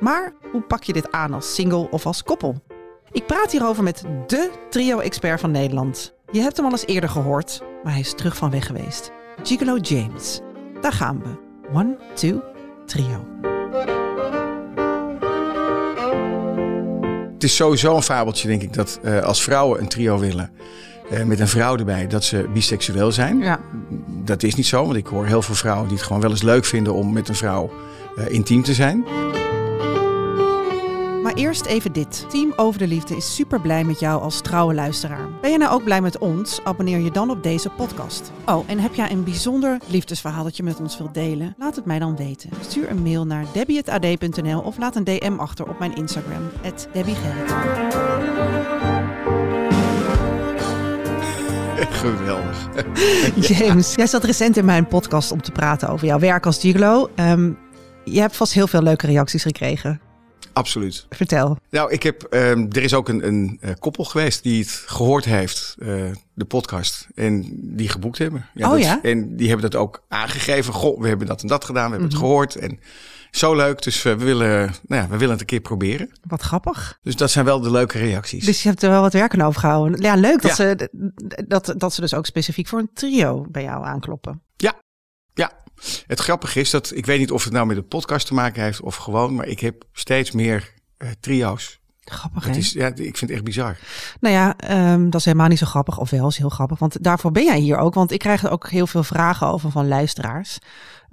Maar hoe pak je dit aan als single of als koppel? Ik praat hierover met de trio-expert van Nederland. Je hebt hem al eens eerder gehoord, maar hij is terug van weg geweest. Gigolo James. Daar gaan we. One, two, trio. Het is sowieso een fabeltje, denk ik, dat uh, als vrouwen een trio willen. Uh, met een vrouw erbij, dat ze biseksueel zijn. Ja. Dat is niet zo, want ik hoor heel veel vrouwen die het gewoon wel eens leuk vinden om met een vrouw uh, intiem te zijn. Eerst even dit. Team Over de Liefde is super blij met jou als trouwe luisteraar. Ben je nou ook blij met ons? Abonneer je dan op deze podcast. Oh, en heb jij een bijzonder liefdesverhaal dat je met ons wilt delen? Laat het mij dan weten. Stuur een mail naar debbie.ad.nl of laat een DM achter op mijn Instagram, @debbiegerrit. Geweldig. James, jij zat recent in mijn podcast om te praten over jouw werk als gigolo. Um, je hebt vast heel veel leuke reacties gekregen. Absoluut. Vertel. Nou, ik heb, um, er is ook een, een uh, koppel geweest die het gehoord heeft, uh, de podcast, en die geboekt hebben. Ja, oh dat, ja? En die hebben dat ook aangegeven. Goh, we hebben dat en dat gedaan, we hebben mm -hmm. het gehoord. En zo leuk, dus uh, we, willen, nou ja, we willen het een keer proberen. Wat grappig. Dus dat zijn wel de leuke reacties. Dus je hebt er wel wat werk aan overgehouden. Ja, leuk dat, ja. Ze, dat, dat ze dus ook specifiek voor een trio bij jou aankloppen. Het grappige is dat, ik weet niet of het nou met de podcast te maken heeft of gewoon, maar ik heb steeds meer uh, trio's. Grappig, hè? is, ja, ik vind het echt bizar. Nou ja, um, dat is helemaal niet zo grappig. Of wel, is heel grappig. Want daarvoor ben jij hier ook. Want ik krijg er ook heel veel vragen over van luisteraars.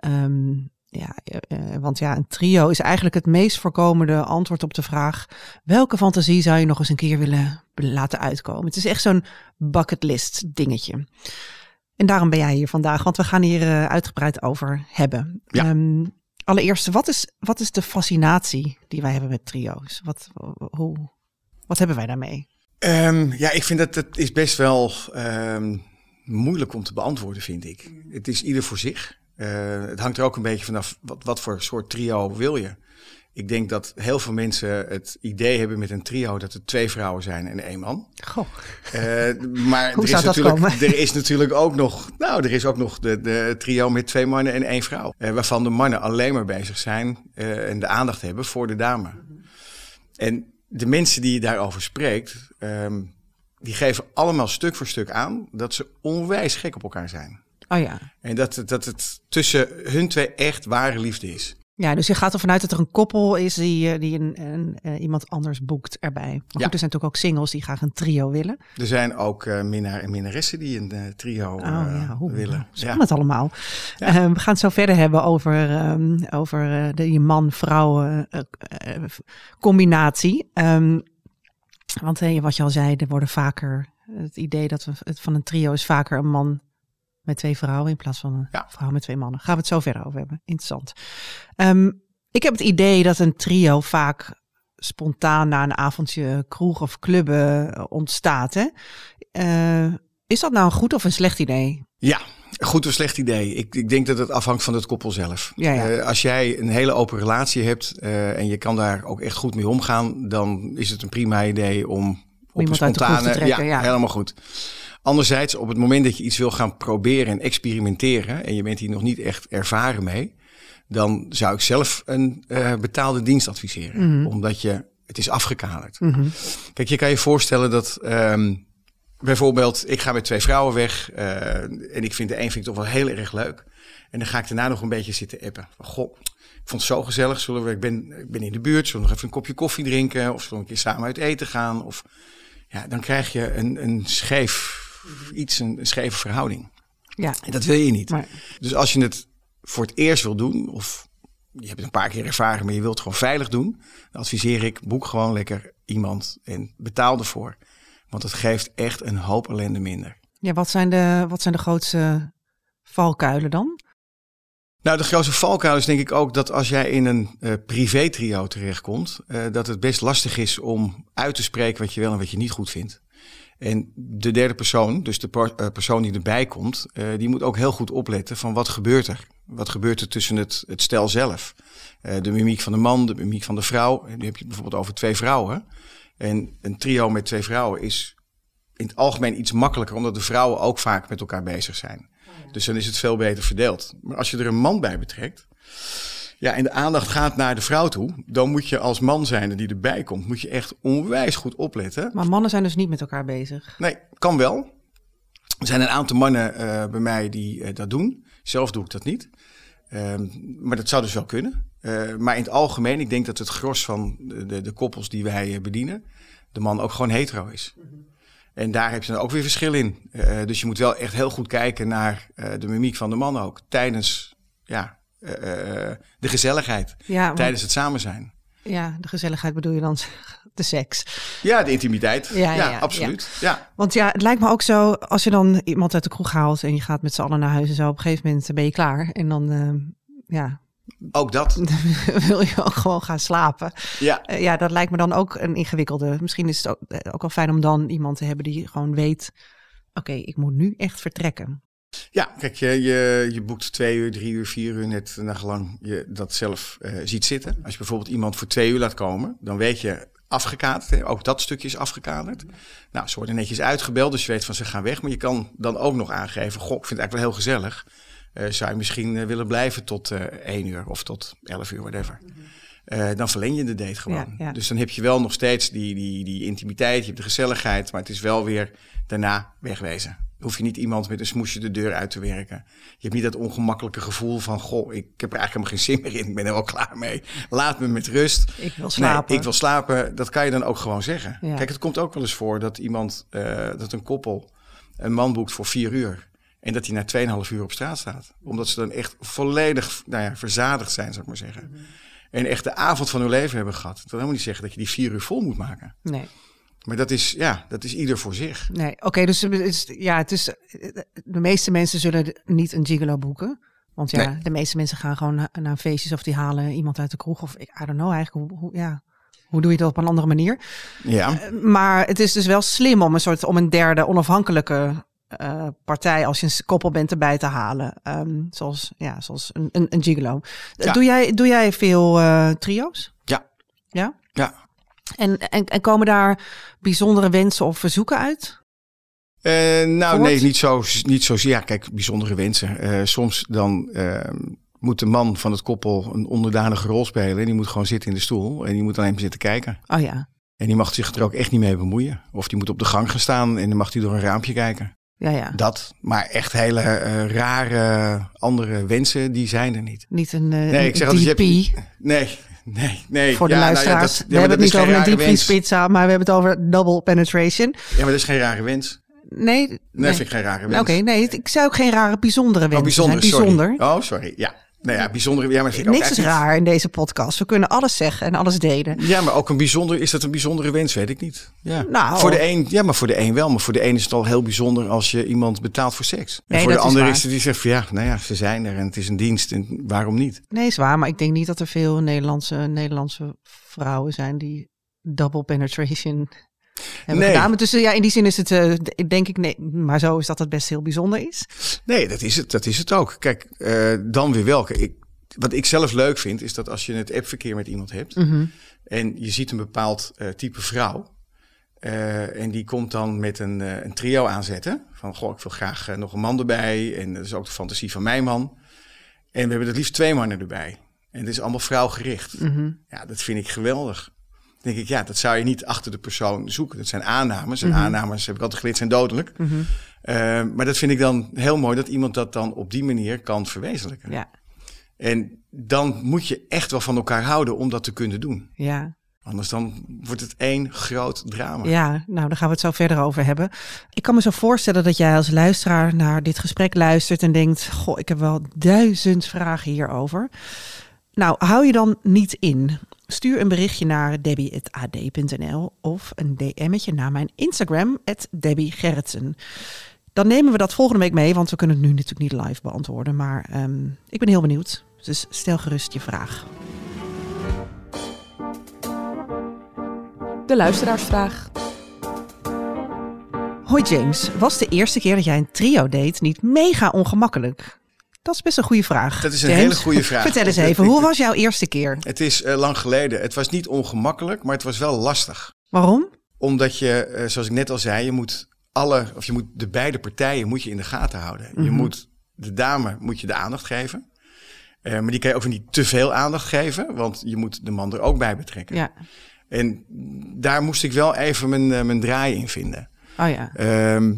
Um, ja, uh, want ja, een trio is eigenlijk het meest voorkomende antwoord op de vraag: welke fantasie zou je nog eens een keer willen laten uitkomen? Het is echt zo'n bucketlist dingetje. En daarom ben jij hier vandaag, want we gaan hier uh, uitgebreid over hebben. Ja. Um, allereerst, wat is, wat is de fascinatie die wij hebben met trio's? Wat, hoe, wat hebben wij daarmee? Um, ja, ik vind dat het is best wel um, moeilijk om te beantwoorden, vind ik. Het is ieder voor zich. Uh, het hangt er ook een beetje vanaf wat, wat voor soort trio wil je. Ik denk dat heel veel mensen het idee hebben met een trio dat er twee vrouwen zijn en één man. Goh. Uh, maar Hoe er, is natuurlijk, er is natuurlijk ook nog, nou, er is ook nog de, de trio met twee mannen en één vrouw. Uh, waarvan de mannen alleen maar bezig zijn uh, en de aandacht hebben voor de dame. En de mensen die je daarover spreekt, um, die geven allemaal stuk voor stuk aan dat ze onwijs gek op elkaar zijn. Oh ja. En dat, dat het tussen hun twee echt ware liefde is. Ja, dus je gaat ervan uit dat er een koppel is die, die een, een, een, iemand anders boekt erbij. Maar goed, Ja. er zijn natuurlijk ook singles die graag een trio willen. Er zijn ook uh, minnaar en minnaressen die een uh, trio Oh uh, ja, hoe willen. allemaal. Ja. Uh, we gaan het zo verder hebben over, um, over de man-vrouw combinatie. Um, want hey, wat je al zei, er worden vaker het idee dat we het van een trio is vaker een man met twee vrouwen in plaats van een Ja. vrouw met twee mannen. Gaan we het zo verder over hebben. Interessant. Um, ik heb het idee dat een trio vaak spontaan na een avondje kroeg of clubben eh, ontstaat. Hè? Uh, is dat nou een goed of een slecht idee? Ja, goed of slecht idee. Ik, ik denk dat het afhangt van het koppel zelf. Ja, ja. Uh, als jij een hele open relatie hebt uh, en je kan daar ook echt goed mee omgaan, dan is het een prima idee om op iemand een spontane, ja, helemaal goed. Anderzijds, op het moment dat je iets wil gaan proberen en experimenteren en je bent hier nog niet echt ervaren mee, dan zou ik zelf een uh, betaalde dienst adviseren. Mhm. Mm -hmm. Omdat je, het is afgekaderd. Mm -hmm. Kijk, je kan je voorstellen dat um, bijvoorbeeld, ik ga met twee vrouwen weg uh, en ik vind de een vind ik toch wel heel erg leuk. En dan ga ik daarna nog een beetje zitten appen. Goh, ik vond het zo gezellig. Zullen we, ik, ben, ik ben in de buurt, zullen we nog even een kopje koffie drinken? Of zullen we een keer samen uit eten gaan? Of, ja, dan krijg je een, een scheef iets, een, een scheve verhouding. Ja. En dat wil je niet. Maar... Dus als je het voor het eerst wil doen, of je hebt het een paar keer ervaren, maar je wilt het gewoon veilig doen, dan adviseer ik, boek gewoon lekker iemand en betaal ervoor. Want het geeft echt een hoop ellende minder. Ja, wat zijn de, wat zijn de grootste valkuilen dan? Nou, de grootste valkuil is denk ik ook dat als jij in een uh, privé-trio terechtkomt, uh, dat het best lastig is om uit te spreken wat je wel en wat je niet goed vindt. En de derde persoon, dus de uh, persoon die erbij komt, die moet ook heel goed opletten van wat gebeurt er. Wat gebeurt er tussen het, het stel zelf? de mimiek van de man, de mimiek van de vrouw. En nu heb je het bijvoorbeeld over twee vrouwen. En een trio met twee vrouwen is in het algemeen iets makkelijker, omdat de vrouwen ook vaak met elkaar bezig zijn. Dus dan is het veel beter verdeeld. Maar als je er een man bij betrekt, ja, en de aandacht gaat naar de vrouw toe, dan moet je als man zijn die erbij komt, moet je echt onwijs goed opletten. Maar mannen zijn dus niet met elkaar bezig? Nee, kan wel. Er zijn een aantal mannen uh, bij mij die uh, dat doen. Zelf doe ik dat niet. Uh, maar dat zou dus wel kunnen. Uh, maar in het algemeen, ik denk dat het gros van de, de, de koppels die wij bedienen, de man ook gewoon hetero is. -hmm. En daar heb je dan ook weer verschil in. Dus je moet wel echt heel goed kijken naar de mimiek van de man ook. Tijdens ja, uh, de gezelligheid. Ja, tijdens het samen zijn. Ja, de gezelligheid bedoel je dan de seks? Ja, de intimiteit. Ja, ja, ja absoluut. Ja. Want ja, het lijkt me ook zo, als je dan iemand uit de kroeg haalt en je gaat met z'n allen naar huis en zo, op een gegeven moment ben je klaar. En dan, ja, ook dat. wil je ook gewoon gaan slapen. Ja. Uh, ja, dat lijkt me dan ook een ingewikkelde. Misschien is het ook, uh, ook wel fijn om dan iemand te hebben die gewoon weet: oké, okay, ik moet nu echt vertrekken. Ja, kijk, je, je, je boekt twee uur, drie uur, vier uur net nagelang je dat zelf uh, ziet zitten. Als je bijvoorbeeld iemand voor twee uur laat komen, dan weet je afgekaderd. Hè? Ook dat stukje is afgekaderd. Nou, ze worden netjes uitgebeld, dus je weet van ze gaan weg. Maar je kan dan ook nog aangeven, goh, ik vind het eigenlijk wel heel gezellig. Uh, zou je misschien uh, willen blijven tot één uur of tot elf uur, whatever. Mm -hmm. dan verleng je de date gewoon. Ja, ja. Dus dan heb je wel nog steeds die, die, die intimiteit, je hebt de gezelligheid, maar het is wel weer daarna wegwezen. Hoef je niet iemand met een smoesje de deur uit te werken. Je hebt niet dat ongemakkelijke gevoel van: Goh, ik heb er eigenlijk helemaal geen zin meer in. Ik ben er wel klaar mee. Laat me met rust. Ik wil slapen. Nee, ik wil slapen. Dat kan je dan ook gewoon zeggen. Ja. Kijk, het komt ook wel eens voor dat iemand, dat een koppel een man boekt voor vier uur. En dat hij na 2,5 uur op straat staat. Omdat ze dan echt volledig nou ja, verzadigd zijn, zou ik maar zeggen. Mm-hmm. En echt de avond van hun leven hebben gehad. Dat wil helemaal niet zeggen dat je die vier uur vol moet maken. Nee. Maar dat is, ja, dat is ieder voor zich. Nee, oké, okay, dus ja, het is, de meeste mensen zullen niet een gigolo boeken. Want ja, nee. de meeste mensen gaan gewoon naar, naar feestjes of die halen iemand uit de kroeg. Of ik, I don't know eigenlijk, hoe, hoe, ja, hoe doe je dat op een andere manier? Ja. Uh, maar het is dus wel slim om een soort, om een derde onafhankelijke uh, partij als je een koppel bent erbij te halen. Um, zoals, ja, zoals een, een, een gigolo. Ja. Doe, jij, doe jij veel uh, trio's? Ja. Ja? Ja. En, en, en komen daar bijzondere wensen of verzoeken uit? Uh, nou, Voort? nee, niet zo, niet zo. Ja, kijk, bijzondere wensen. soms dan ehm, moet de man van het koppel een onderdanige rol spelen. Die moet gewoon zitten in de stoel en die moet alleen maar zitten kijken. Oh ja. En die mag zich er ook echt niet mee bemoeien. Of die moet op de gang gaan staan en dan mag hij door een raampje kijken. Ja, ja. Dat, maar echt hele uh, rare andere wensen, die zijn er niet. Niet een, uh, nee, ik zeg DP? Altijd, je hebt, nee, nee, nee. Voor de ja, luisteraars. Nou ja, dat, we hebben het niet over een diepvriespizza, maar we hebben het over double penetration. Ja, maar dat is geen rare wens. Nee. Nee, nee. vind ik geen rare wens. Oké, okay, nee, ik zou ook geen rare bijzondere wensen oh, bijzonder, zijn. Bijzonder. Sorry. Oh, sorry, ja. Nou ja, bijzonder. Ja, maar Niks ook is raar in deze podcast. We kunnen alles zeggen en alles delen. Ja, maar ook een bijzonder, is dat een bijzondere wens? Weet ik niet. Ja. Nou, voor de een, ja, maar voor de een wel. Maar voor de een is het al heel bijzonder als je iemand betaalt voor seks. Nee, en voor de ander is, is het die zegt van ja, nou ja, ze zijn er en het is een dienst en waarom niet? Nee, is waar. Maar ik denk niet dat er veel Nederlandse, Nederlandse vrouwen zijn die double penetration hebben nee. gedaan. Dus ja, in die zin is het, uh, denk ik, nee, maar zo is dat het best heel bijzonder is. Nee, dat is het, dat is het ook. Kijk, uh, dan weer welke. Ik, wat ik zelf leuk vind, is dat als je het appverkeer met iemand hebt mm -hmm. en je ziet een bepaald uh, type vrouw. en die komt dan met een, een, trio aanzetten. Van, goh, ik wil graag nog een man erbij. En dat is ook de fantasie van mijn man. En we hebben het liefst twee mannen erbij. En het is allemaal vrouwgericht. Mm -hmm. Ja, dat vind ik geweldig denk ik, ja, dat zou je niet achter de persoon zoeken. Dat zijn aannames. En mm -hmm. aannames, heb ik altijd geleerd, zijn dodelijk. Mm -hmm. uh, maar dat vind ik dan heel mooi, dat iemand dat dan op die manier kan verwezenlijken. Ja. En dan moet je echt wel van elkaar houden om dat te kunnen doen. Ja. Anders dan wordt het één groot drama. Ja, nou, daar gaan we het zo verder over hebben. Ik kan me zo voorstellen dat jij als luisteraar naar dit gesprek luistert en denkt: Goh, ik heb wel duizend vragen hierover. Nou, hou je dan niet in. Stuur een berichtje naar debbie.ad.nl of een DM'tje naar mijn Instagram, Debbie Gerritsen. dan nemen we dat volgende week mee, want we kunnen het nu natuurlijk niet live beantwoorden. Maar ehm, ik ben heel benieuwd. Dus stel gerust je vraag. De luisteraarsvraag. Hoi James, was de eerste keer dat jij een trio deed niet mega ongemakkelijk? Dat is best een goede vraag. Dat is een James. hele goede vraag. Vertel eens even, hoe was jouw eerste keer? Het is eh, lang geleden. Het was niet ongemakkelijk, maar het was wel lastig. Waarom? Omdat je, eh, zoals ik net al zei, je moet alle, of je moet de beide partijen moet je in de gaten houden. Je Mhm. moet de dame moet je de aandacht geven. Eh, maar die kan je ook niet te veel aandacht geven, want je moet de man er ook bij betrekken. Ja. En daar moest ik wel even mijn, mijn draai in vinden. Oh ja. Ehm,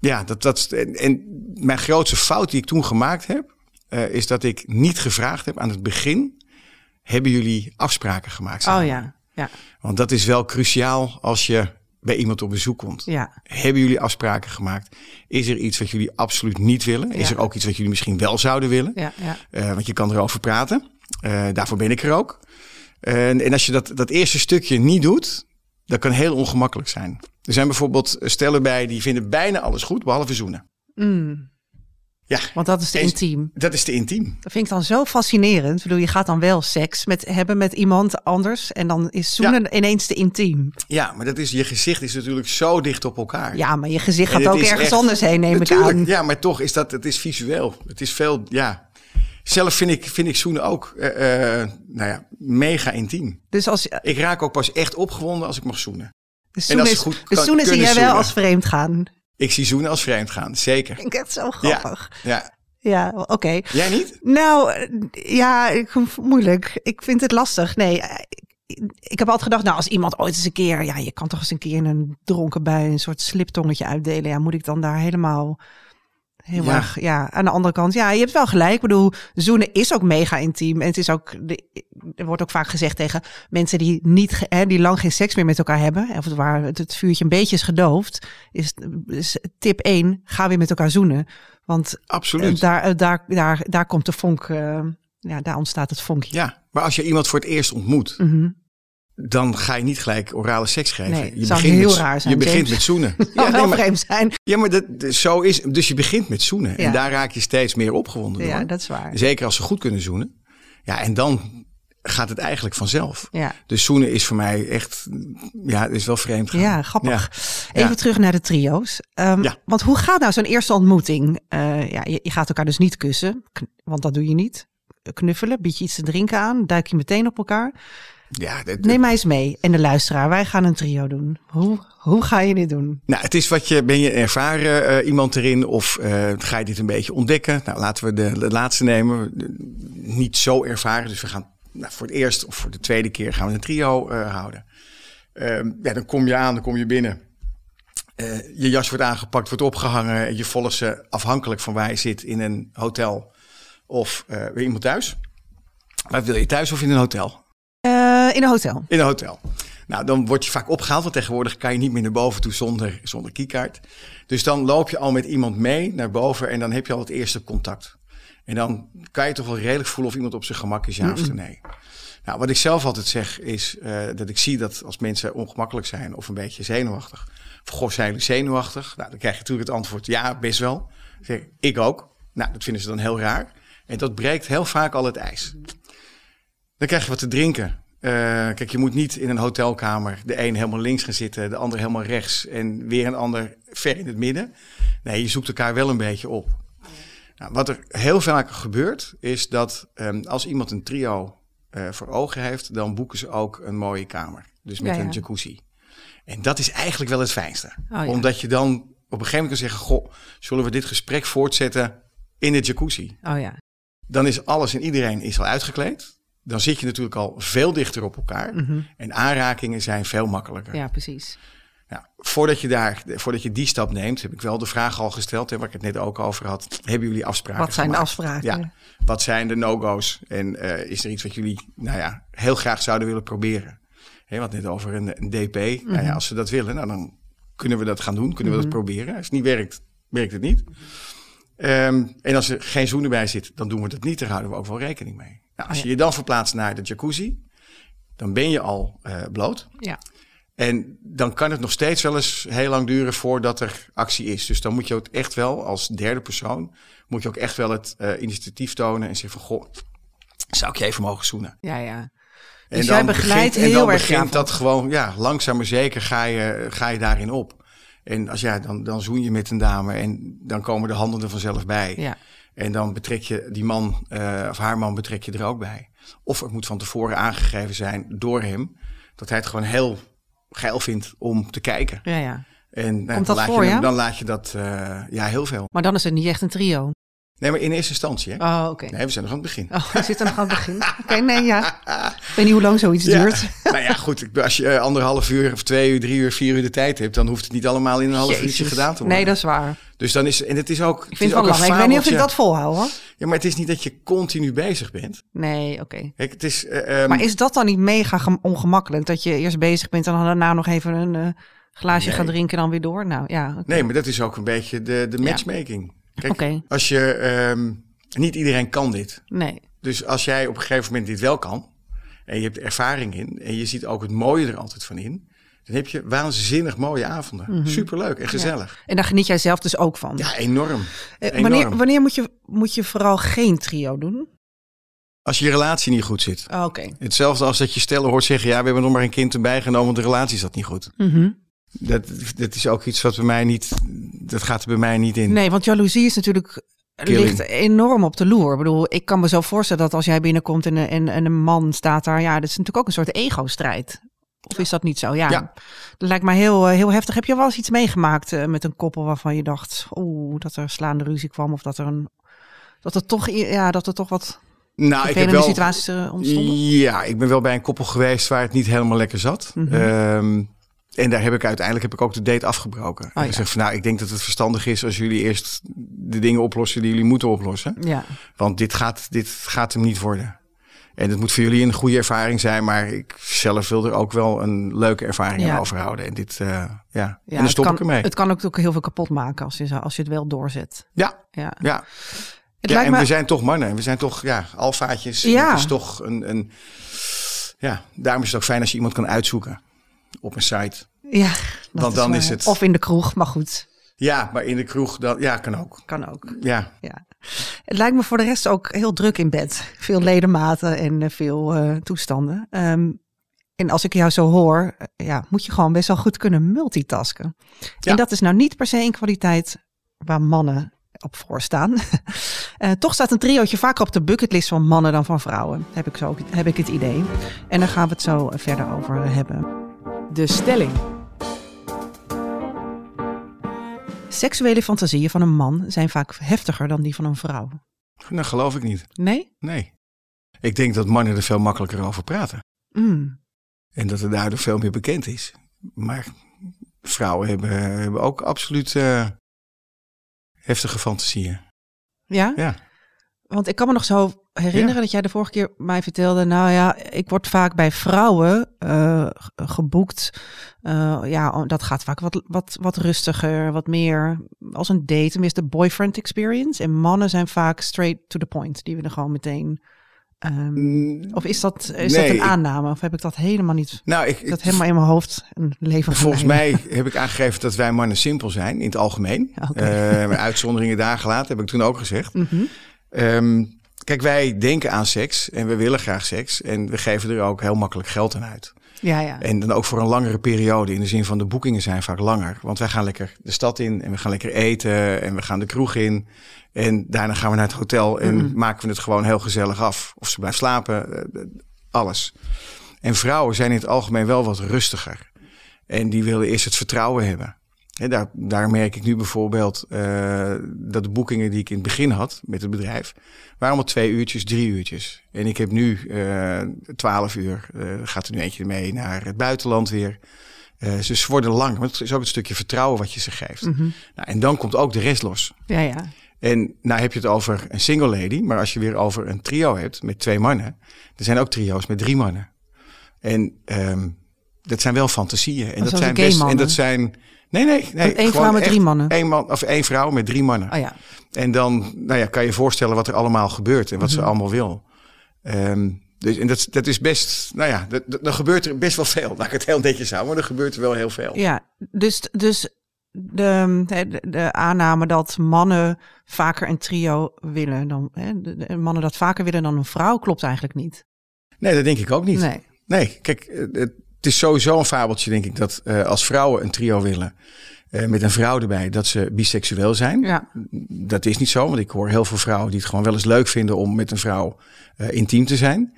ja, dat, dat, en, en mijn grootste fout die ik toen gemaakt heb, eh, is dat ik niet gevraagd heb aan het begin: hebben jullie afspraken gemaakt? Oh ja. Ja. Want dat is wel cruciaal als je bij iemand op bezoek komt. Ja. Hebben jullie afspraken gemaakt? Is er iets wat jullie absoluut niet willen? Is Ja. er ook iets wat jullie misschien wel zouden willen? Ja. Ja. Eh, want je kan erover praten. Eh, daarvoor ben ik er ook. En, en als je dat, dat eerste stukje niet doet, dat kan heel ongemakkelijk zijn. Er zijn bijvoorbeeld stellen bij die vinden bijna alles goed, behalve zoenen. Mm, Ja, want dat is te Eens- intiem. dat is te intiem. Dat vind ik dan zo fascinerend. Ik bedoel, je gaat dan wel seks met, hebben met iemand anders en dan is zoenen ineens te intiem. Ja, maar dat is, je gezicht is natuurlijk zo dicht op elkaar. Ja, maar je gezicht gaat ook ergens echt- anders heen, neem Natuurlijk, ik aan. Ja, maar toch is dat, het is visueel. Het is veel, ja. Zelf vind ik, vind ik zoenen ook, eh, eh, nou ja, mega intiem. Dus als Ik raak ook pas echt opgewonden als ik mag zoenen. dus En als zoenen, is, goed dus kan- zoenen zie jij wel als vreemd gaan. Ik zie zoenen als vreemd gaan, zeker. Ik vind het zo grappig. ja. Ja, oké. Jij niet? Nou, ja, ik, moeilijk. Ik vind het lastig. Nee, eh, ik, ik heb altijd gedacht, nou, als iemand ooit eens een keer, ja, je kan toch eens een keer in een dronken bui een soort sliptongetje uitdelen. Ja, moet ik dan daar helemaal, heel Ja. erg, ja, aan de andere kant, ja, je hebt wel gelijk. Ik bedoel, zoenen is ook mega intiem. En het is ook, er wordt ook vaak gezegd tegen mensen die niet, hè, die lang geen seks meer met elkaar hebben, of waar het, het vuurtje een beetje is gedoofd, is, is tip 1, ga weer met elkaar zoenen. Want Absoluut. eh, daar, eh, daar, daar, daar komt de vonk, eh, ja, daar ontstaat het vonkje. Ja, maar als je iemand voor het eerst ontmoet, Mhm. Dan ga je niet gelijk orale seks geven. Nee, je begint heel met, raar zijn, Je begint James. met zoenen. Ja, wel vreemd zijn. ja, maar dat, zo is, dus je begint met zoenen. Ja. En daar raak je steeds meer opgewonden door. Ja, dat is waar. Zeker als ze goed kunnen zoenen. Ja, en dan gaat het eigenlijk vanzelf. Ja, Dus zoenen is voor mij echt, ja, is wel vreemd. gaan. ja grappig. Ja. Even Ja. terug naar de trio's. Ehm, Ja. Want hoe gaat nou zo'n eerste ontmoeting? Eh, ja, je, je gaat elkaar dus niet kussen, want dat doe je niet. Knuffelen, bied je iets te drinken aan, duik je meteen op elkaar. Ja, Neem mij eens mee en de luisteraar. Wij gaan een trio doen. Hoe, hoe ga je dit doen? Nou, het is wat je, ben je ervaren eh, iemand erin of eh, ga je dit een beetje ontdekken? Nou, laten we de, de laatste nemen. De- Niet zo ervaren, dus we gaan nou, voor het eerst of voor de tweede keer gaan we een trio eh, houden. Ehm, ja, dan kom je aan, dan kom je binnen. Je jas wordt aangepakt, wordt opgehangen. En je volgt ze afhankelijk van waar je zit in een hotel of bij iemand thuis. Maar wil je thuis of in een hotel? In een hotel. In een hotel. Nou, dan word je vaak opgehaald, want tegenwoordig kan je niet meer naar boven toe zonder, zonder keycard. Dus dan loop je al met iemand mee naar boven en dan heb je al het eerste contact. En dan kan je toch wel redelijk voelen of iemand op zijn gemak is, ja of nee. Nou, wat ik zelf altijd zeg is eh, dat ik zie dat als mensen ongemakkelijk zijn of een beetje zenuwachtig. Of goh, zijn jullie zenuwachtig? Nou, dan krijg je natuurlijk het antwoord ja, best wel. Dan zeg ik, ik ook. Nou, dat vinden ze dan heel raar. En dat breekt heel vaak al het ijs. Dan krijg je wat te drinken. Eh, kijk, je moet niet in een hotelkamer de een helemaal links gaan zitten, de ander helemaal rechts en weer een ander ver in het midden. Nee, je zoekt elkaar wel een beetje op. Nou, wat er heel vaak gebeurt, is dat ehm, als iemand een trio eh, voor ogen heeft, dan boeken ze ook een mooie kamer. Dus met Ja, ja. een jacuzzi. En dat is eigenlijk wel het fijnste. Oh, ja. Omdat je dan op een gegeven moment kan zeggen, goh, zullen we dit gesprek voortzetten in de jacuzzi? Oh ja. Dan is alles en iedereen is al uitgekleed. Dan zit je natuurlijk al veel dichter op elkaar. Mhm. En aanrakingen zijn veel makkelijker. Ja, precies. Nou, voordat, je daar, voordat je die stap neemt, heb ik wel de vraag al gesteld, hè, waar ik het net ook over had. Hebben jullie afspraken Wat zijn de afspraken? Ja. Wat zijn de no-go's? En eh, is er iets wat jullie nou ja, heel graag zouden willen proberen? Hè, wat net over een, een DP. Nou Mhm. ja, als ze dat willen, nou, dan kunnen we dat gaan doen. Kunnen we dat proberen. Als het niet werkt, werkt het niet. Ehm, en als er geen zoenen bij zit, dan doen we dat niet. Daar houden we ook wel rekening mee. Nou, als je je dan verplaatst naar de jacuzzi, dan ben je al eh, bloot. Ja. En dan kan het nog steeds wel eens heel lang duren voordat er actie is. Dus dan moet je ook echt wel als derde persoon, moet je ook echt wel het uh, initiatief tonen en zeggen van, goh, zou ik je even mogen zoenen? Ja, ja. En Dus jij begeleidt begint, en heel dan erg begint ja, dat gewoon, ja, langzaam maar zeker ga je, ga je daarin op. En als ja, dan, dan zoen je met een dame en dan komen de handen er vanzelf bij. Ja. En dan betrek je die man uh, of haar man betrek je er ook bij. Of het moet van tevoren aangegeven zijn door hem dat hij het gewoon heel geil vindt om te kijken. Ja, ja. En nou, dan, laat voor, je, ja? dan laat je dat, uh, ja, heel veel. Maar dan is het niet echt een trio. Nee, maar in eerste instantie. Hè? Oh, oké. Nee, we zijn nog aan het begin. Oh, we zitten nog aan het begin. Oké, nee, ja. Weet niet hoe lang zoiets Ja. duurt. nou ja, goed. Als je eh, anderhalf uur of twee uur, drie uur, vier uur de tijd hebt, dan hoeft het niet allemaal in een half uurtje gedaan te worden. Nee, dat is waar. Dus dan is en het is ook. Ik vind het wel lang. Ik weet niet of ik dat volhoud, hoor. Ja, maar het is niet dat je continu bezig bent. Nee, oké. Het is. eh, ehm, Maar is dat dan niet mega gem- ongemakkelijk? Dat je eerst bezig bent en dan daarna nog even een eh, glaasje Nee. gaat drinken en dan weer door? Nou ja. Nee, maar dat is ook een beetje de, de matchmaking. Kijk, Oké. als je. ehm, niet iedereen kan dit. Nee. Dus als jij op een gegeven moment dit wel kan. En je hebt er ervaring in. en je ziet ook het mooie er altijd van in. dan heb je waanzinnig mooie avonden. Mhm. Superleuk en gezellig. En daar geniet jij zelf dus ook van. Ja, enorm. Eh, enorm. wanneer wanneer moet, je, moet je vooral geen trio doen? Als je relatie niet goed zit. Oh, Oké. Hetzelfde als dat je stellen hoort zeggen: ja, we hebben nog maar een kind erbij genomen, want de relatie zat niet goed. Mhm. Dat, dat is ook iets wat bij mij niet. Dat gaat er bij mij niet in. Nee, want jaloezie is natuurlijk Killing. ligt enorm op de loer. Ik bedoel, ik kan me zo voorstellen dat als jij binnenkomt en, een- en, en een man staat daar, ja, dat is natuurlijk ook een soort ego-strijd. Of is dat niet zo? Ja. Ja. Dat lijkt mij heel, eh, heel heftig. Heb je wel eens iets meegemaakt eh, met een koppel waarvan je dacht, oeh, dat er slaande ruzie kwam of dat er een, dat er toch, ja, dat er toch wat nou, ik heb wel. situaties eh, ontstonden? Ja, ik ben wel bij een koppel geweest waar het niet helemaal lekker zat. Mhm. Ehm, en daar heb ik uiteindelijk heb ik ook de date afgebroken. en Oh, ja. ik zeg van nou, ik denk dat het verstandig is als jullie eerst de dingen oplossen die jullie moeten oplossen. Ja. Want dit gaat, dit gaat hem niet worden. En het moet voor jullie een goede ervaring zijn, maar ik zelf wil er ook wel een leuke ervaring Ja. aan overhouden. En dit, eh, ja, Ja, en dan stop kan, ik ermee. Het kan ook, heel veel kapot maken als je, als je het wel doorzet. ja, Ja. ja. Het ja lijkt en me, we zijn toch mannen. We zijn toch, ja, alfaatjes. Ja. Het is toch een, een, ja, daarom is het ook fijn als je iemand kan uitzoeken op een site. ja, dat Want dan is het- Of in de kroeg, maar goed, Ja, maar in de kroeg, dan, ja, kan ook. kan ook. Ja, Ja. Het lijkt me voor de rest ook heel druk in bed. Veel ledematen en eh, veel eh, toestanden. Ehm, en als ik jou zo hoor, eh, ja, moet je gewoon best wel goed kunnen multitasken. Ja. En dat is nou niet per se een kwaliteit waar mannen op voorstaan. Eh toch staat een triootje vaker op de bucketlist van mannen dan van vrouwen. Heb ik, zo, heb ik het idee. En daar gaan we het zo verder over hebben. De stelling. Seksuele fantasieën van een man zijn vaak heftiger dan die van een vrouw. dat geloof ik niet. Nee? Nee. Ik denk dat mannen er veel makkelijker over praten. Mm. En dat er daardoor veel meer bekend is. Maar vrouwen hebben, hebben ook absoluut eh, heftige fantasieën. Ja? Ja. Want ik kan me nog zo herinneren Ja. dat jij de vorige keer mij vertelde. Nou ja, ik word vaak bij vrouwen eh, ge- geboekt. Eh, ja, oh, dat gaat vaak wat, wat, wat rustiger, wat meer als een date. Tenminste, boyfriend experience. En mannen zijn vaak straight to the point. Die willen gewoon meteen. ehm, Mm, of is dat, is Nee, dat een aanname? Of heb ik dat helemaal niet? nou, ik, dat helemaal in mijn hoofd een leven Volgens mij heb ik aangegeven dat wij mannen simpel zijn in het algemeen. Eh, uitzonderingen daar gelaten, heb ik toen ook gezegd. Mhm. Ehm, kijk, wij denken aan seks en we willen graag seks. En we geven er ook heel makkelijk geld aan uit. Ja, ja. En dan ook voor een langere periode. In de zin van de boekingen zijn vaak langer. Want wij gaan lekker de stad in en we gaan lekker eten en we gaan de kroeg in. En daarna gaan we naar het hotel en Mhm. maken we het gewoon heel gezellig af. Of ze blijft slapen, eh, eh, alles. En vrouwen zijn in het algemeen wel wat rustiger. En die willen eerst het vertrouwen hebben. Hè, daar, daar merk ik nu bijvoorbeeld eh, dat de boekingen die ik in het begin had met het bedrijf, waren allemaal twee uurtjes, drie uurtjes. En ik heb nu eh twaalf uur. Eh, gaat er nu eentje mee naar het buitenland weer. Ze worden lang. Maar het is ook een stukje vertrouwen wat je ze geeft. Mhm. Nou, en dan komt ook de rest los. Ja, ja. En nou heb je het over een single lady, maar als je weer over een trio hebt met twee mannen, er zijn ook trio's met drie mannen. En ehm, dat zijn wel fantasieën. En dat zijn best. En dat zijn. Nee, nee, nee. Eén vrouw met drie mannen? Één man of één vrouw met drie mannen. Oh ja. En dan nou ja, kan je voorstellen wat er allemaal gebeurt en wat Mhm. ze allemaal wil. Ehm, Dus, en dat, dat is best, nou ja, dan gebeurt er best wel veel. Laat ik het heel netjes houden, maar er gebeurt er wel heel veel. Ja, dus, dus de, de, de aanname dat mannen vaker een trio willen dan hè, de, mannen dat vaker willen dan een vrouw klopt eigenlijk niet. Nee, dat denk ik ook niet. Nee. Nee, kijk, eh, het is sowieso een fabeltje, denk ik, dat uh, als vrouwen een trio willen. Uh, met een vrouw erbij, dat ze biseksueel zijn. Ja. Dat is niet zo, want ik hoor heel veel vrouwen die het gewoon wel eens leuk vinden om met een vrouw uh, intiem te zijn.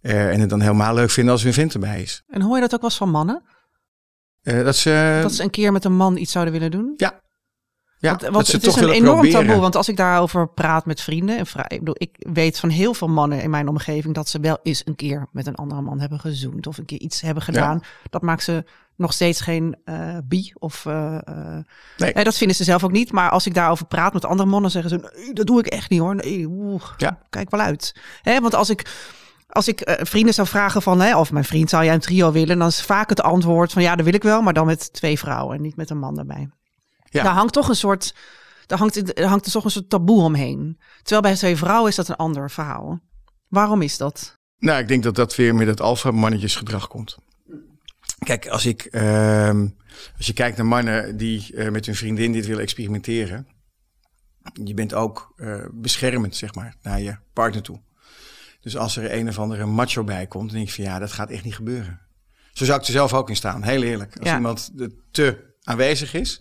en het dan helemaal leuk vinden als er een vent erbij is. En hoor je dat ook wel eens van mannen? dat, ze, dat ze een keer met een man iets zouden willen doen? Ja, ja, want, want het is een enorm proberen. taboe. Want als ik daarover praat met vrienden. En ik, bedoel, ik weet van heel veel mannen in mijn omgeving dat ze wel eens een keer met een andere man hebben gezoend. Of een keer iets hebben gedaan. Ja. Dat maakt ze nog steeds geen uh, bi. Of, uh, nee. nee. dat vinden ze zelf ook niet. Maar als ik daarover praat met andere mannen, zeggen ze: nee, dat doe ik echt niet hoor. Nee, oeh, ja. kijk wel uit. Hè, want als ik. Als ik uh, vrienden zou vragen van, hè, of mijn vriend zou jij een trio willen, dan is vaak het antwoord van ja, dat wil ik wel, maar dan met twee vrouwen en niet met een man erbij. Ja. Daar hangt toch een soort, daar hangt, er hangt er toch een soort taboe omheen. Terwijl bij twee vrouwen is dat een ander verhaal. Waarom is dat? Nou, ik denk dat dat weer met het alfa-mannetjesgedrag komt. Kijk, als ik, uh, als je kijkt naar mannen die uh, met hun vriendin dit willen experimenteren, je bent ook uh, beschermend, zeg maar, naar je partner toe. Dus als er een of andere macho bij komt, dan denk ik van ja, dat gaat echt niet gebeuren. Zo zou ik er zelf ook in staan, heel eerlijk. Als Ja. iemand te aanwezig is,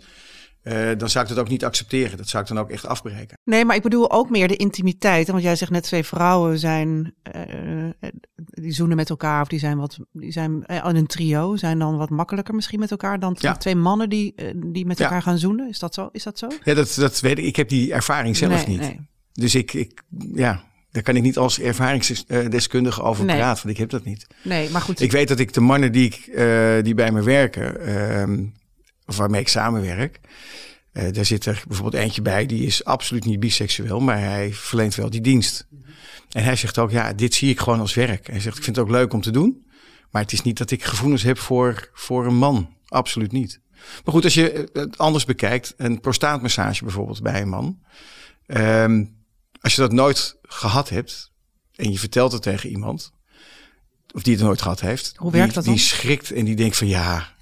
uh, dan zou ik dat ook niet accepteren. Dat zou ik dan ook echt afbreken. Nee, maar ik bedoel ook meer de intimiteit. Want jij zegt net twee vrouwen zijn, uh, die zoenen met elkaar of die zijn wat, die zijn uh, een trio, zijn dan wat makkelijker misschien met elkaar dan Ja. twee mannen die, die met Ja. elkaar gaan zoenen. Is dat zo? Is dat zo? Ja, dat, dat weet ik. Ik heb die ervaring zelf nee, niet. Nee. Dus ik, ik, ja, daar kan ik niet als ervaringsdeskundige over Nee. praten, want ik heb dat niet. nee, maar goed. Ik weet dat ik de mannen die, ik, uh, die bij me werken, uh, of waarmee ik samenwerk, uh, daar zit er bijvoorbeeld eentje bij, die is absoluut niet biseksueel, maar hij verleent wel die dienst. En hij zegt ook, ja, dit zie ik gewoon als werk. Hij zegt, ik vind het ook leuk om te doen, maar het is niet dat ik gevoelens heb voor, voor een man. Absoluut niet. Maar goed, als je het anders bekijkt, een prostaatmassage bijvoorbeeld bij een man. Um, als je dat nooit gehad hebt en je vertelt het tegen iemand, of die het nooit gehad heeft, Hoe werkt die, dat dan? die schrikt en die denkt van ja,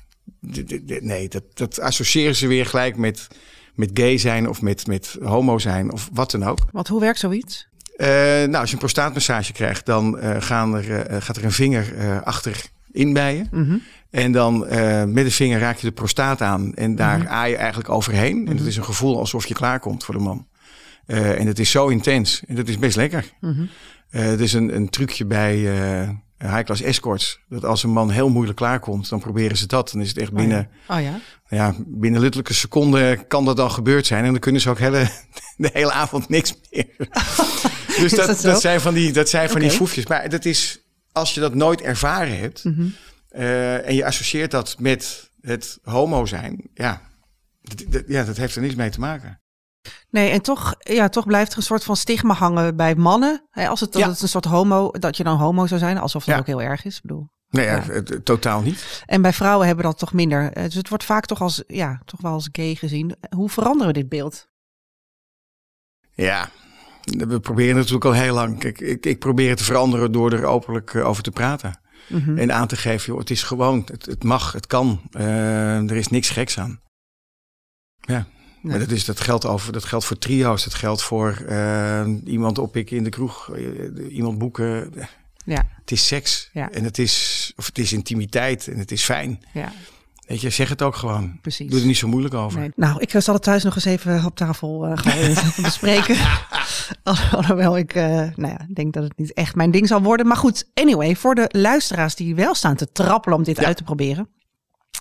nee, dat, dat associëren ze weer gelijk met, met gay zijn of met, met homo zijn of wat dan ook. Want hoe werkt zoiets? Uh, nou, als je een prostaatmassage krijgt, dan uh, gaan er, uh, gaat er een vinger uh, achterin bij je. Mm -hmm. En dan met de vinger raak je de prostaat aan en daar Mhm. aai je eigenlijk overheen. En dat is een gevoel alsof je klaarkomt voor de man. En het is zo intens en dat is best lekker. Mhm. Het is een, een trucje bij high-class escorts. Dat als een man heel moeilijk klaarkomt, dan proberen ze dat. Dan is het echt binnen, Oh ja. ja, binnen luttelijke seconden kan dat dan gebeurd zijn. En dan kunnen ze ook hele, de hele avond niks meer. dus dat, dat zijn van die, dat zijn van die foefjes. Maar dat is, als je dat nooit ervaren hebt Mhm. uh, en je associeert dat met het homo zijn, ja, ja, dat heeft er niets mee te maken. Nee, en toch, ja, toch blijft er een soort van stigma hangen bij mannen. Hè, als het, dat Ja. het een soort homo, dat je dan homo zou zijn, alsof dat Ja. ook heel erg is. Ik bedoel. Nee, ja. Totaal niet. En bij vrouwen hebben dat toch minder. Eh, Dus het wordt vaak toch als, ja, toch wel als gay gezien. Hoe veranderen we dit beeld? Ja, we proberen natuurlijk al heel lang. Kijk, ik, ik probeer het te veranderen door er openlijk eh, over te praten. Mhm. En aan te geven, joh, het is gewoon, het, het mag, het kan. Eh, er is niks geks aan. Ja, Nee. maar dat, is, dat, geldt over, dat geldt voor trio's, dat geldt voor eh, iemand oppikken in de kroeg, eh, iemand boeken. Ja, Het is seks Ja. en het is, of het is intimiteit en het is fijn. ja, Weet je, zeg het ook gewoon. precies. Doe er niet zo moeilijk over. Nee. Nou, ik eh, zal het thuis nog eens even op tafel gaan bespreken. Al- Alhoewel ik nou ja, denk dat het niet echt mijn ding zal worden. Maar goed, anyway, voor de luisteraars die wel staan te trappelen om dit Ja. uit te proberen,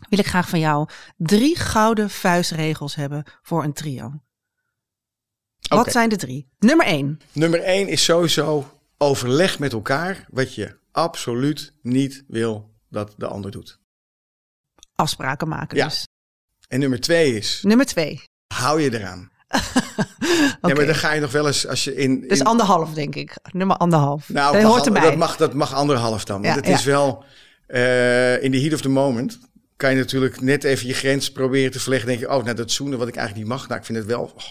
wil ik graag van jou drie gouden vuistregels hebben voor een trio. Wat zijn de drie? Nummer één. Nummer één is sowieso overleg met elkaar wat je absoluut niet wil dat de ander doet. Afspraken maken Ja. dus. En nummer twee is, Nummer twee. hou je eraan. Oké. Nee, maar dan ga je nog wel eens als je in... Dus in- anderhalf, denk ik. Nummer anderhalf. nou, dat mag hoort erbij. Dat mag, dat mag anderhalf dan. Want Ja, het ja. is wel, eh, in de heat of the moment, kan je natuurlijk net even je grens proberen te verleggen. denk je, oh, nou dat zoenen wat ik eigenlijk niet mag. Nou, ik vind het wel, oh,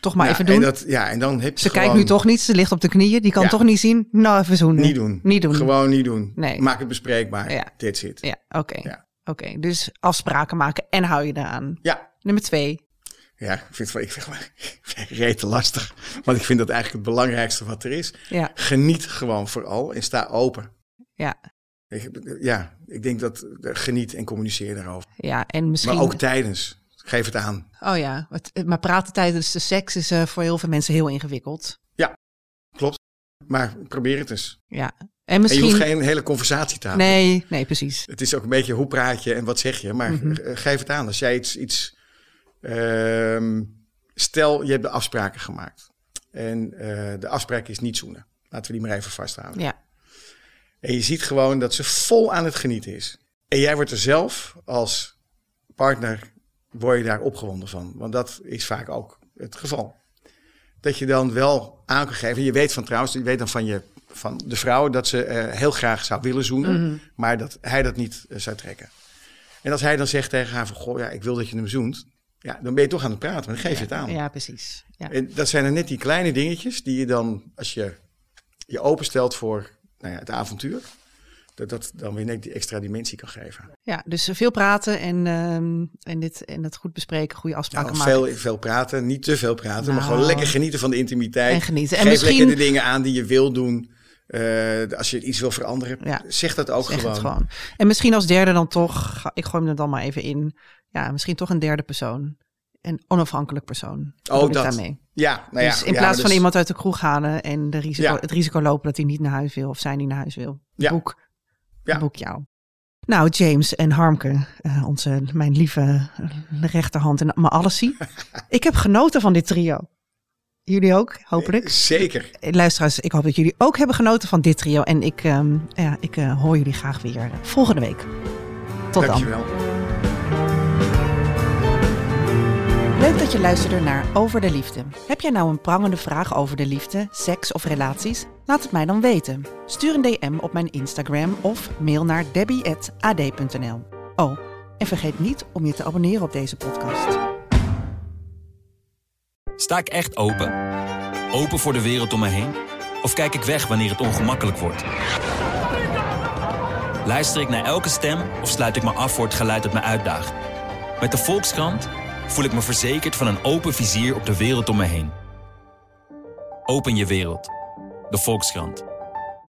Toch maar even doen. En dat, ja, en dan heb je ze kijkt nu toch niet, ze ligt op de knieën. Die kan Ja. toch niet zien? Nou, even zoenen. niet doen. Niet doen. Gewoon niet doen. Nee. Maak het bespreekbaar. Ja. Dit zit. Ja, oké. Ja. Oké, dus afspraken maken en hou je eraan. Ja. Nummer twee. Ja, ik vind het ik vind het rete lastig. Want ik vind dat eigenlijk het belangrijkste wat er is. Ja, Geniet gewoon vooral en sta open. ja, Ja, ik denk dat eh, geniet en communiceer daarover. ja. En misschien... Maar ook tijdens. Geef het aan. Oh ja, maar praten tijdens de seks is eh, voor heel veel mensen heel ingewikkeld. Klopt. Maar probeer het eens. Ja. En En je misschien... hoeft geen hele conversatie te houden. Nee, nee, precies. Het is ook een beetje hoe praat je en wat zeg je. Maar Mhm. eh, geef het aan. Als jij iets... iets ehm, stel, je hebt de afspraken gemaakt. En de afspraak is niet zoenen. Laten we die maar even vasthouden. Ja, En je ziet gewoon dat ze vol aan het genieten is. En jij wordt er zelf als partner, word je daar opgewonden van. Want dat is vaak ook het geval. Dat je dan wel aan kan geven. Je weet van trouwens, je weet dan van, je, van de vrouw dat ze eh, heel graag zou willen zoenen. Mhm. Maar dat hij dat niet eh, zou trekken. En als hij dan zegt tegen haar van, goh ja, ik wil dat je hem zoent. Ja, dan ben je toch aan het praten, maar dan geef je het aan. ja precies. Ja. En dat zijn er net die kleine dingetjes die je dan, als je je openstelt voor nou ja, het avontuur, dat dat dan weer net die extra dimensie kan geven. ja, dus veel praten en, ehm, en, dit, en het goed bespreken, goede afspraken Nou, maken. veel, veel praten, niet te veel praten, maar Nou. gewoon lekker genieten van de intimiteit. En genieten. En Geef misschien- lekker de dingen aan die je wil doen. Eh, als je iets wil veranderen, Ja. zeg dat ook Zeg gewoon. gewoon. En misschien als derde dan toch, ik gooi hem er dan maar even in. Ja, misschien toch een derde persoon. Een onafhankelijk persoon. Oh, dat. daarmee? Ja, nou ja, dus in ja, plaats maar van dus- iemand uit de kroeg halen en de risico, Ja. het risico lopen dat hij niet naar huis wil of zij niet naar huis wil. Ja. Boek, Ja. boek jou. Nou, James en Harmke, eh, onze, mijn lieve eh, rechterhand en mijn allesie. ik heb genoten van dit trio. Jullie ook, hopelijk. Zeker. Eh, Luisteraars, ik hoop dat jullie ook hebben genoten van dit trio. En ik, ehm, ja, ik hoor jullie graag weer volgende week. Tot dan. Leuk dat je luisterde naar Over de Liefde. Heb jij nou een prangende vraag over de liefde, seks of relaties? Laat het mij dan weten. Stuur een DM op mijn Instagram of mail naar debbie.ad.nl. Oh, en vergeet niet om je te abonneren op deze podcast. Sta ik echt open? Open voor de wereld om me heen? Of kijk ik weg wanneer het ongemakkelijk wordt? Luister ik naar elke stem of sluit ik me af voor het geluid dat me uitdaagt? Met de Volkskrant voel ik me verzekerd van een open vizier op de wereld om me heen. Open je wereld. De Volkskrant.